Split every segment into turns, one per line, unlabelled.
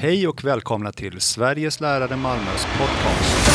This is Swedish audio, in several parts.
Hej och välkomna till Sveriges lärare Malmös podcast.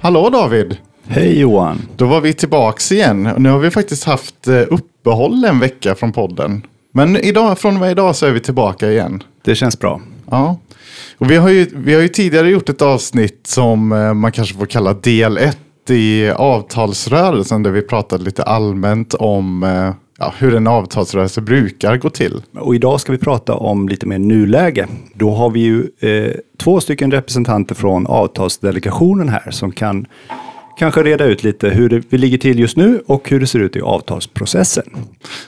Hallå David!
Hej Johan!
Då var vi tillbaks igen. Nu har vi faktiskt haft eh, uppehåll en vecka från podden. Men idag, från och med idag så är vi tillbaka igen.
Det känns bra.
Ja. Och vi, har ju, vi har ju tidigare gjort ett avsnitt som eh, man kanske får kalla del 1 i avtalsrörelsen där vi pratade lite allmänt om eh, ja, hur en avtalsrörelse brukar gå till.
Och idag ska vi prata om lite mer nuläge. Då har vi ju eh, två stycken representanter från avtalsdelegationen här som kan kanske reda ut lite hur det, vi ligger till just nu och hur det ser ut i avtalsprocessen.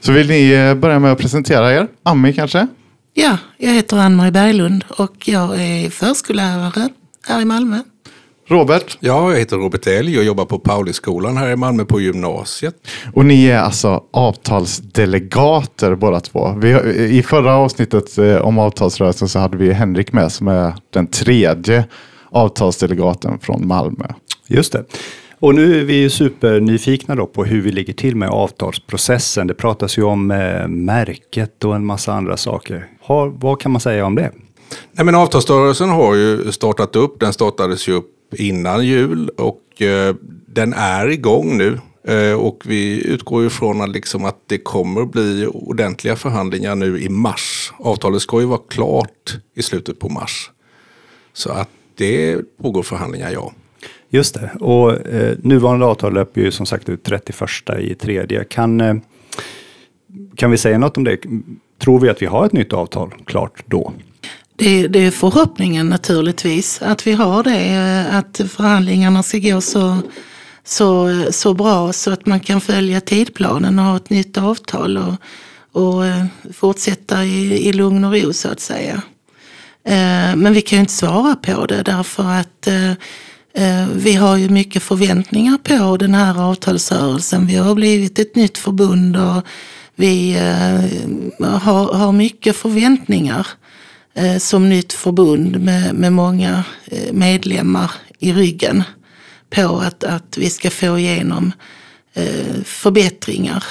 Så vill ni eh, börja med att presentera er? Ami kanske?
Ja, jag heter Ann-Marie Berglund och jag är förskollärare här i Malmö.
Robert?
Ja, jag heter Robert Elg och jobbar på Pauliskolan här i Malmö på gymnasiet.
Och ni är alltså avtalsdelegater båda två. Vi, I förra avsnittet eh, om avtalsrörelsen så hade vi Henrik med som är den tredje avtalsdelegaten från Malmö.
Just det. Och nu är vi supernyfikna då på hur vi ligger till med avtalsprocessen. Det pratas ju om eh, märket och en massa andra saker. Har, vad kan man säga om det?
Nej, men avtalsrörelsen har ju startat upp. Den startades ju upp innan jul och eh, den är igång nu. Eh, och vi utgår ju från att, liksom att det kommer att bli ordentliga förhandlingar nu i mars. Avtalet ska ju vara klart i slutet på mars. Så att det pågår förhandlingar, ja.
Just det, och eh, nuvarande avtal löper ju som sagt ut 31 i tredje. Kan, eh, kan vi säga något om det? Tror vi att vi har ett nytt avtal klart då?
Det, det är förhoppningen naturligtvis att vi har det, eh, att förhandlingarna ska gå så, så, så bra så att man kan följa tidplanen och ha ett nytt avtal och, och eh, fortsätta i, i lugn och ro så att säga. Eh, men vi kan ju inte svara på det därför att Eh, vi har ju mycket förväntningar på den här avtalsrörelsen. Vi har blivit ett nytt förbund och vi eh, har, har mycket förväntningar eh, som nytt förbund med, med många medlemmar i ryggen på att, att vi ska få igenom eh, förbättringar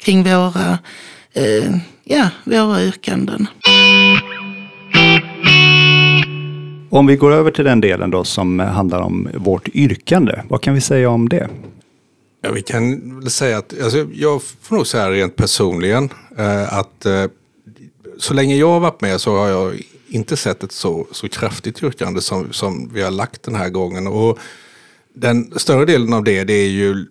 kring våra, eh, ja, våra yrkanden.
Om vi går över till den delen då som handlar om vårt yrkande, vad kan vi säga om det?
Ja, vi kan väl säga att, alltså, jag får nog säga rent personligen eh, att eh, så länge jag har varit med så har jag inte sett ett så, så kraftigt yrkande som, som vi har lagt den här gången. Och den större delen av det, det är ju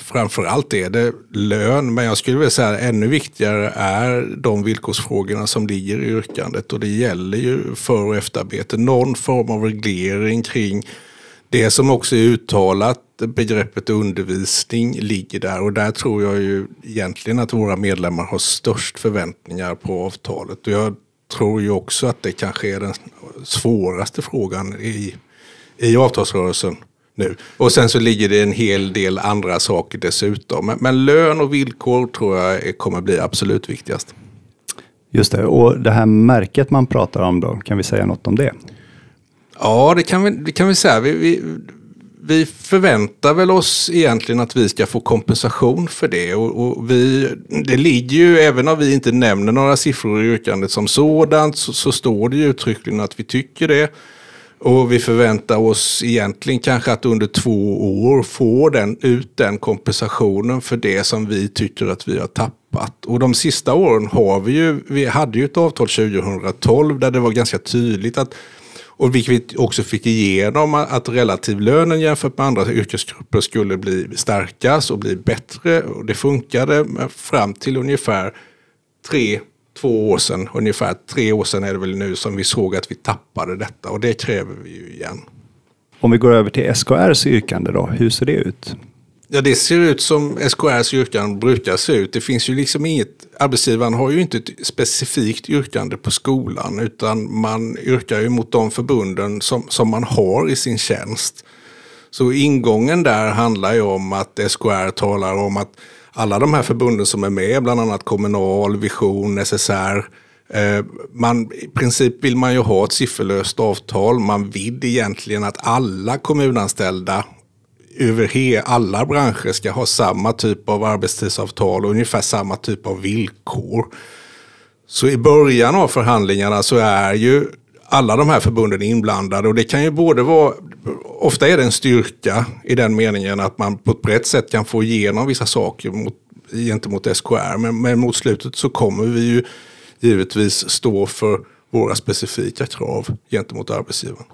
framför allt är det lön, men jag skulle vilja säga ännu viktigare är de villkorsfrågorna som ligger i yrkandet. Och det gäller ju för och efterarbete, någon form av reglering kring det som också är uttalat, begreppet undervisning ligger där. Och där tror jag ju egentligen att våra medlemmar har störst förväntningar på avtalet. Och jag tror ju också att det kanske är den svåraste frågan i, i avtalsrörelsen nu. Och sen så ligger det en hel del andra saker dessutom. Men, men lön och villkor tror jag kommer bli absolut viktigast.
Just det, och det här märket man pratar om då, kan vi säga något om det?
Ja, det kan vi, det kan vi säga. Vi, vi, vi förväntar väl oss egentligen att vi ska få kompensation för det. Och, och, vi, det ligger ju, även om vi inte nämner några siffror i yrkandet som sådant, så, så står det ju uttryckligen att vi tycker det. Och vi förväntar oss egentligen kanske att under två år få den, ut den kompensationen för det som vi tycker att vi har tappat. Och de sista åren har vi ju, vi hade ju ett avtal 2012 där det var ganska tydligt att och vilket vi också fick igenom att relativlönen jämfört med andra yrkesgrupper skulle bli stärkas och bli bättre. Och det funkade fram till ungefär tre, två år sedan, ungefär tre år sedan är det väl nu som vi såg att vi tappade detta och det kräver vi ju igen.
Om vi går över till SKRs yrkande då, hur ser det ut?
Ja, det ser ut som SKRs yrkande brukar se ut. Det finns ju liksom inget, arbetsgivaren har ju inte ett specifikt yrkande på skolan utan man yrkar ju mot de förbunden som, som man har i sin tjänst. Så ingången där handlar ju om att SKR talar om att, alla de här förbunden som är med, bland annat Kommunal, Vision, SSR, eh, man, I princip vill man ju ha ett sifferlöst avtal. Man vill egentligen att alla kommunanställda över he, alla branscher ska ha samma typ av arbetstidsavtal och ungefär samma typ av villkor. Så i början av förhandlingarna så är ju alla de här förbunden inblandade och det kan ju både vara, ofta är det en styrka i den meningen att man på ett brett sätt kan få igenom vissa saker mot, gentemot SKR. Men, men mot slutet så kommer vi ju givetvis stå för våra specifika krav gentemot arbetsgivaren.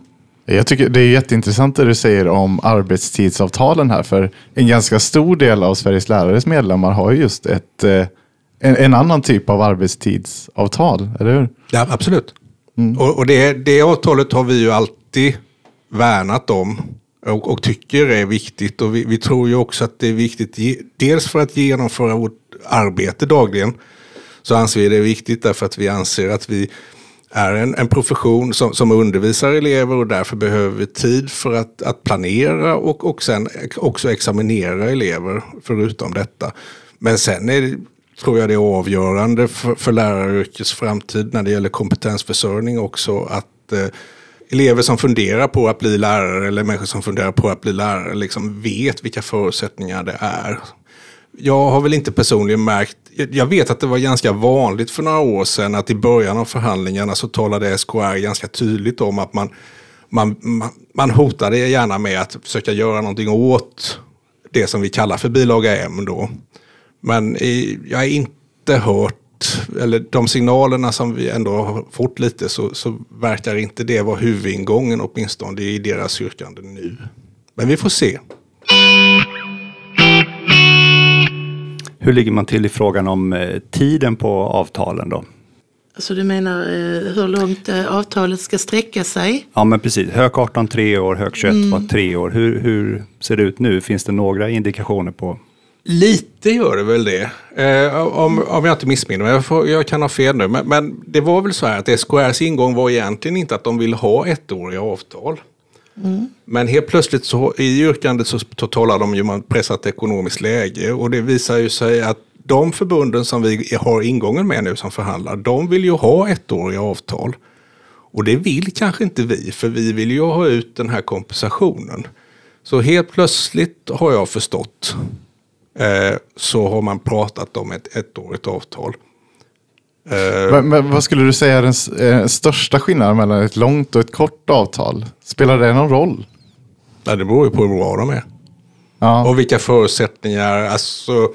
Jag tycker det är jätteintressant det du säger om arbetstidsavtalen här, för en ganska stor del av Sveriges lärares medlemmar har just ett, eh, en, en annan typ av arbetstidsavtal, eller hur?
Ja, absolut. Mm. Och, och det, det avtalet har vi ju alltid värnat om och, och tycker är viktigt. Och vi, vi, tror ju också att det är viktigt, dels för att genomföra vårt arbete dagligen, så anser vi det är viktigt därför att vi anser att vi är en, en profession som, som undervisar elever och därför behöver vi tid för att, att planera och, och sen också examinera elever förutom detta. Men sen är det, tror jag det är avgörande för, för läraryrkets framtid när det gäller kompetensförsörjning också att eh, elever som funderar på att bli lärare eller människor som funderar på att bli lärare liksom vet vilka förutsättningar det är. Jag har väl inte personligen märkt, jag vet att det var ganska vanligt för några år sedan att i början av förhandlingarna så talade SKR ganska tydligt om att man, man, man, man hotade gärna med att försöka göra någonting åt det som vi kallar för bilaga M då. Men jag har inte hört, eller de signalerna som vi ändå har fått lite, så, så verkar inte det vara huvudingången åtminstone i deras yrkande nu. Men vi får se.
Hur ligger man till i frågan om eh, tiden på avtalen då?
Alltså du menar eh, hur långt eh, avtalet ska sträcka sig?
Ja men precis, Hög 18 tre år, Hög 21 mm. var tre år. Hur, hur ser det ut nu? Finns det några indikationer på
Lite gör det väl det. Eh, om, om jag inte missminner mig, jag, jag kan ha fel nu. Men, men, det var väl så här att SKRs ingång var egentligen inte att de vill ha ettåriga avtal. Mm. Men helt plötsligt så i yrkandet så, talar de ju om pressat ekonomiskt läge. Och det visar ju sig att de förbunden som vi har ingången med nu som förhandlar, de vill ju ha ettåriga avtal. Och det vill kanske inte vi, för vi vill ju ha ut den här kompensationen. Så helt plötsligt har jag förstått Eh, så har man pratat om ett ettårigt avtal.
Eh, men, vad skulle du säga är den eh, största skillnaden mellan ett långt och ett kort avtal? Spelar det någon roll?
Ja, det beror ju på hur bra de är. Ja. Och vilka förutsättningar, alltså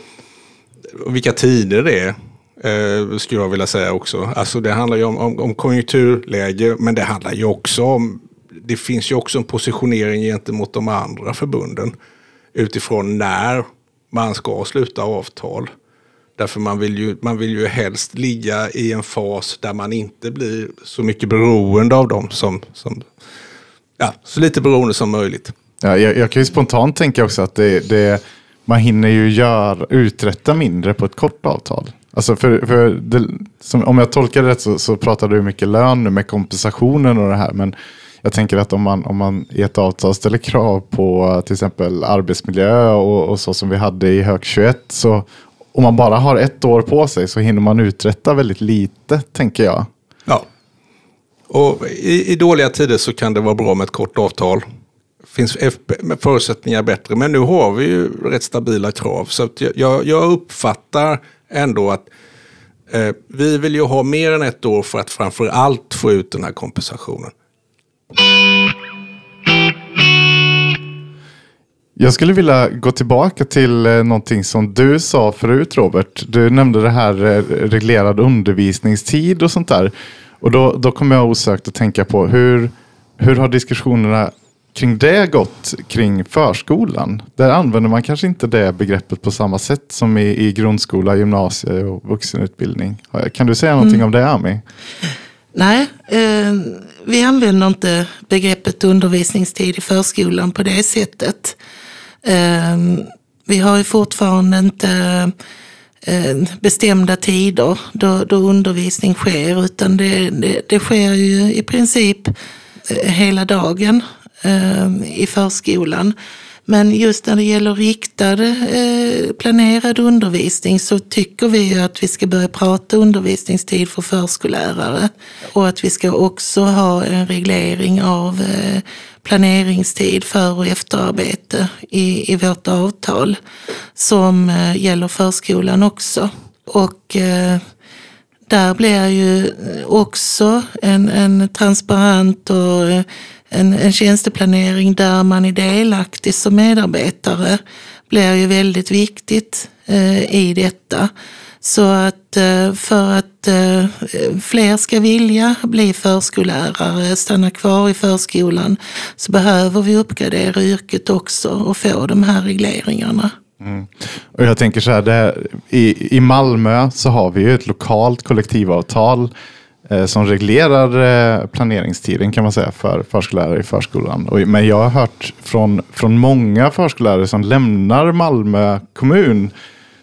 vilka tider det är. Eh, skulle jag vilja säga också. Alltså det handlar ju om, om, om konjunkturläge, men det handlar ju också om, det finns ju också en positionering gentemot de andra förbunden. Utifrån när man ska sluta avtal. Därför man vill, ju, man vill ju helst ligga i en fas där man inte blir så mycket beroende av dem som, som ja, så lite beroende som möjligt.
Ja, jag, jag kan ju spontant tänka också att det, det, man hinner ju gör, uträtta mindre på ett kort avtal. Alltså för, för det, som, om jag tolkar det rätt så, så pratar du mycket lön nu med kompensationen och det här. Men jag tänker att om man, om man i ett avtal ställer krav på till exempel arbetsmiljö och, och så som vi hade i hög 21 så om man bara har ett år på sig så hinner man uträtta väldigt lite, tänker jag.
Ja. Och i, i dåliga tider så kan det vara bra med ett kort avtal. Finns förutsättningar bättre, men nu har vi ju rätt stabila krav. Så jag, jag uppfattar ändå att eh, vi vill ju ha mer än ett år för att framför allt få ut den här kompensationen.
Jag skulle vilja gå tillbaka till eh, någonting som du sa förut Robert. Du nämnde det här eh, reglerad undervisningstid och sånt där. Och då, då kommer jag osökt att tänka på hur, hur har diskussionerna kring det gått kring förskolan? Där använder man kanske inte det begreppet på samma sätt som i, i grundskola, gymnasie och vuxenutbildning. Kan du säga någonting mm. om det Ami?
Nej, eh, vi använder inte begreppet undervisningstid i förskolan på det sättet. Ehm, vi har ju fortfarande inte eh, bestämda tider då, då undervisning sker utan det, det, det sker ju i princip eh, hela dagen ehm, i förskolan. Men just när det gäller riktad eh, planerad undervisning så tycker vi att vi ska börja prata undervisningstid för förskollärare och att vi ska också ha en reglering av eh, planeringstid för och efterarbete i, i vårt avtal som eh, gäller förskolan också. Och eh, där blir ju också en, en transparent och eh, en, en tjänsteplanering där man är delaktig som medarbetare blir ju väldigt viktigt eh, i detta. Så att eh, för att eh, fler ska vilja bli förskollärare, stanna kvar i förskolan, så behöver vi uppgradera yrket också och få de här regleringarna.
Mm. Och jag tänker så här, det, i, i Malmö så har vi ju ett lokalt kollektivavtal som reglerar eh, planeringstiden kan man säga för förskollärare i förskolan. Men jag har hört från, från många förskollärare som lämnar Malmö kommun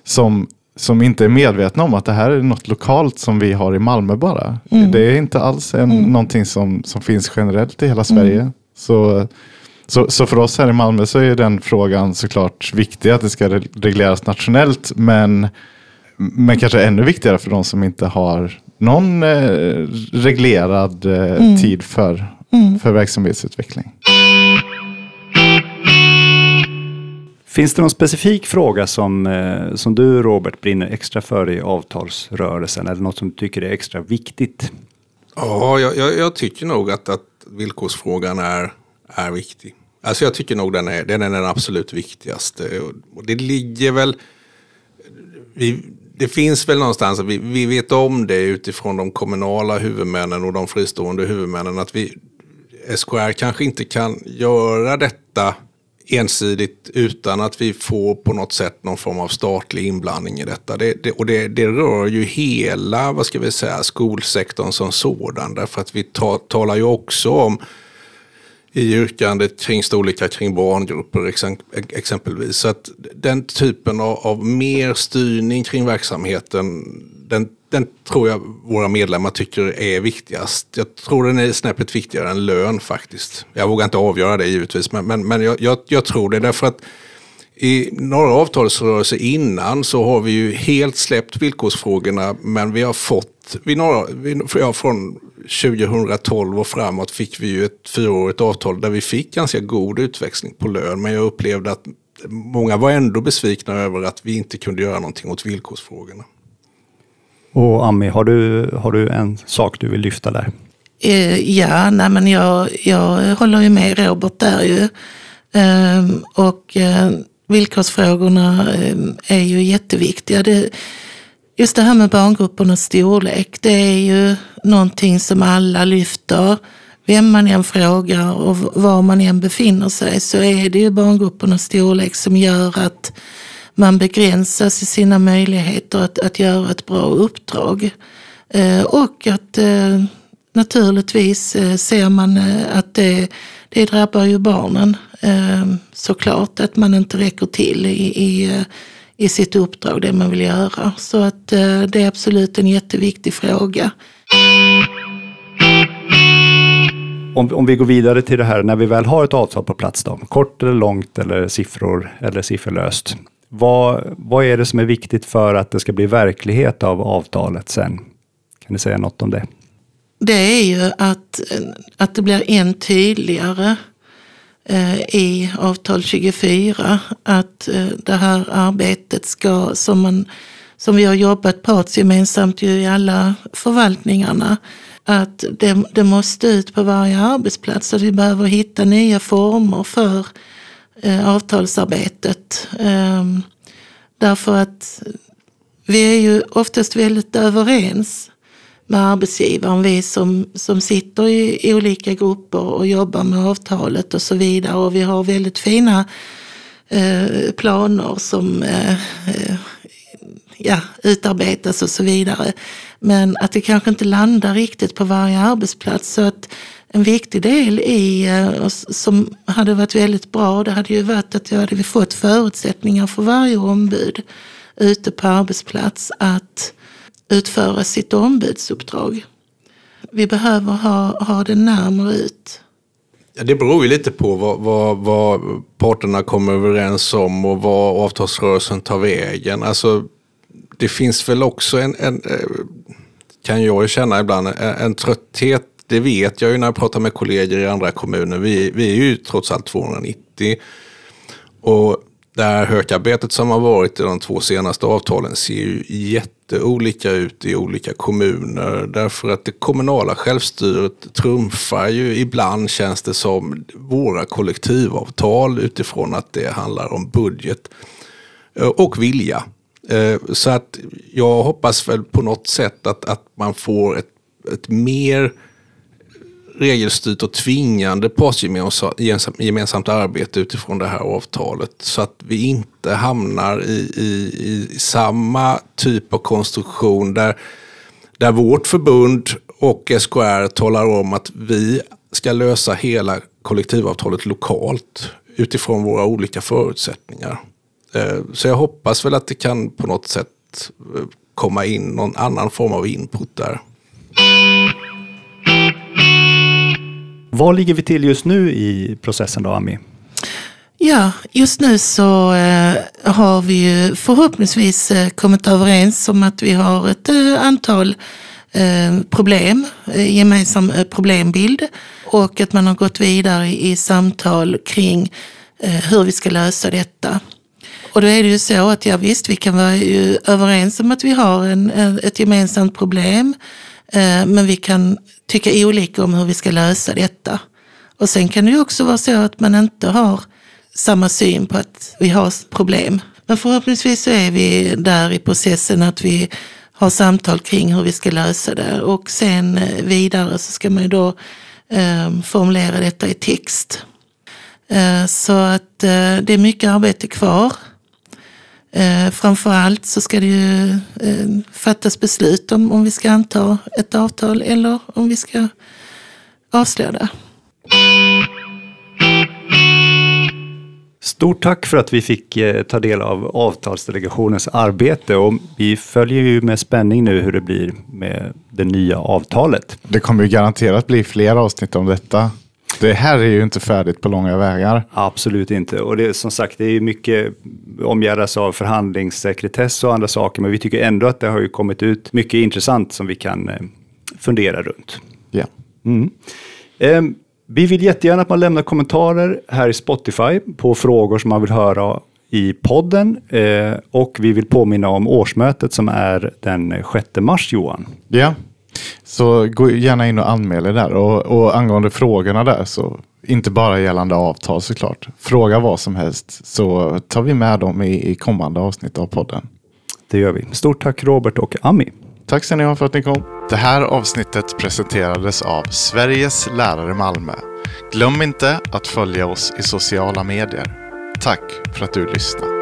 som, som inte är medvetna om att det här är något lokalt som vi har i Malmö bara. Mm. Det är inte alls en, mm. någonting som, som finns generellt i hela Sverige. Mm. Så, så, så för oss här i Malmö så är den frågan såklart viktig att det ska regleras nationellt. Men, men kanske ännu viktigare för de som inte har någon eh, reglerad eh, mm. tid för, mm. för verksamhetsutveckling.
Finns det någon specifik fråga som, eh, som du Robert brinner extra för i avtalsrörelsen eller något som du tycker är extra viktigt?
Ja, jag, jag, jag tycker nog att, att villkorsfrågan är, är viktig. Alltså jag tycker nog den är den, är den absolut viktigaste. Och det ligger väl... Vi, det finns väl någonstans, vi, vi vet om det utifrån de kommunala huvudmännen och de fristående huvudmännen att vi, SKR kanske inte kan göra detta ensidigt utan att vi får på något sätt någon form av statlig inblandning i detta. Det, det, och det, det, rör ju hela vad ska vi säga, skolsektorn som sådan. Därför att vi ta, talar ju också om i yrkandet kring storlekar kring barngrupper exempelvis. Så att den typen av, av mer styrning kring verksamheten, den, den tror jag våra medlemmar tycker är viktigast. Jag tror den är snäppet viktigare än lön faktiskt. Jag vågar inte avgöra det givetvis, men, men, men jag, jag, jag tror det därför att i några avtalsrörelser innan så har vi ju helt släppt villkorsfrågorna men vi har fått, vi några, vi, ja, från 2012 och framåt fick vi ju ett fyraårigt avtal där vi fick ganska god utväxling på lön. Men jag upplevde att många var ändå besvikna över att vi inte kunde göra någonting åt villkorsfrågorna.
Och Ami, har du, har du en sak du vill lyfta där?
Eh, ja, nej men jag, jag håller ju med Robert där ju. Ehm, och eh, villkorsfrågorna eh, är ju jätteviktiga. Det, Just det här med barngruppernas storlek, det är ju någonting som alla lyfter. Vem man än frågar och var man än befinner sig så är det ju barngruppernas storlek som gör att man begränsas i sina möjligheter att, att göra ett bra uppdrag. Eh, och att eh, naturligtvis eh, ser man eh, att det, det drabbar ju barnen eh, såklart, att man inte räcker till i, i eh, i sitt uppdrag, det man vill göra. Så att eh, det är absolut en jätteviktig fråga.
Om, om vi går vidare till det här, när vi väl har ett avtal på plats, då, kort eller långt eller siffror eller sifferlöst. Vad, vad är det som är viktigt för att det ska bli verklighet av avtalet sen? Kan du säga något om det?
Det är ju att, att det blir än tydligare Eh, i avtal 24 att eh, det här arbetet ska, som, man, som vi har jobbat partsgemensamt i alla förvaltningarna, att det, det måste ut på varje arbetsplats och vi behöver hitta nya former för eh, avtalsarbetet. Ehm, därför att vi är ju oftast väldigt överens med arbetsgivaren, vi som, som sitter i, i olika grupper och jobbar med avtalet och så vidare. Och vi har väldigt fina eh, planer som eh, eh ja, utarbetas och så vidare. Men att det kanske inte landar riktigt på varje arbetsplats. Så att en viktig del i, eh, som hade varit väldigt bra, det hade ju varit att hade fått förutsättningar för varje ombud ute på arbetsplats att utföra sitt ombudsuppdrag. Vi behöver ha, ha det närmare ut.
Ja, det beror ju lite på vad, vad, vad parterna kommer överens om och vad avtalsrörelsen tar vägen. Alltså, det finns väl också en, en eh, kan jag känna ibland, en, en trötthet. Det vet jag ju när jag pratar med kollegor i andra kommuner. Vi, vi är ju trots allt 290. Och det här hökarbetet som har varit i de två senaste avtalen ser ju jätteolika ut i olika kommuner. Därför att det kommunala självstyret trumfar ju ibland, känns det som, våra kollektivavtal utifrån att det handlar om budget eh, och vilja. Eh, så att jag hoppas väl på något sätt att, att man får ett, ett mer regelstyrt och tvingande partsgemensamt arbete utifrån det här avtalet. Så att vi inte hamnar i, i, i samma typ av konstruktion där, där vårt förbund och SKR talar om att vi ska lösa hela kollektivavtalet lokalt utifrån våra olika förutsättningar. Eh, så jag hoppas väl att det kan på något sätt eh, komma in någon annan form av input där.
Var ligger vi till just nu i processen då, Ami?
Ja, just nu så eh, har vi ju förhoppningsvis eh, kommit överens om att vi har ett eh, antal problem, gemensam problembild och att man har gått vidare i, i samtal kring hur vi ska lösa detta. Och då är det ju så att ja visst, vi kan vara ju överens om att vi har en, ett gemensamt problem. Eh, men vi kan tycka olika om hur vi ska lösa detta. Och sen kan det ju också vara så att man inte har samma syn på att vi har problem. Men förhoppningsvis så är vi där i processen att vi har samtal kring hur vi ska lösa det. Och sen eh, vidare så ska man ju då eh, formulera detta i text. Eh, så att eh, det är mycket arbete kvar. Eh, framför allt så ska det ju eh, fattas beslut om, om vi ska anta ett avtal eller om vi ska avslå det.
Stort tack för att vi fick eh, ta del av avtalsdelegationens arbete och vi följer ju med spänning nu hur det blir med det nya avtalet.
Det kommer ju garanterat bli fler avsnitt om detta. Det här är ju inte färdigt på långa vägar.
Absolut inte. Och det är som sagt, det är mycket omgärdas av förhandlingssekretess och andra saker, men vi tycker ändå att det har ju kommit ut mycket intressant som vi kan eh, fundera runt.
Ja.
Mm. Eh, vi vill jättegärna att man lämnar kommentarer här i Spotify på frågor som man vill höra i podden eh, och vi vill påminna om årsmötet som är den 6 mars Johan.
Ja, så gå gärna in och anmäl er där. Och, och angående frågorna där, så inte bara gällande avtal såklart. Fråga vad som helst så tar vi med dem i, i kommande avsnitt av podden.
Det gör vi. Stort tack Robert och Ami.
Tack ska ni ha för att ni kom. Det här avsnittet presenterades av Sveriges lärare Malmö. Glöm inte att följa oss i sociala medier. Tack för att du lyssnade.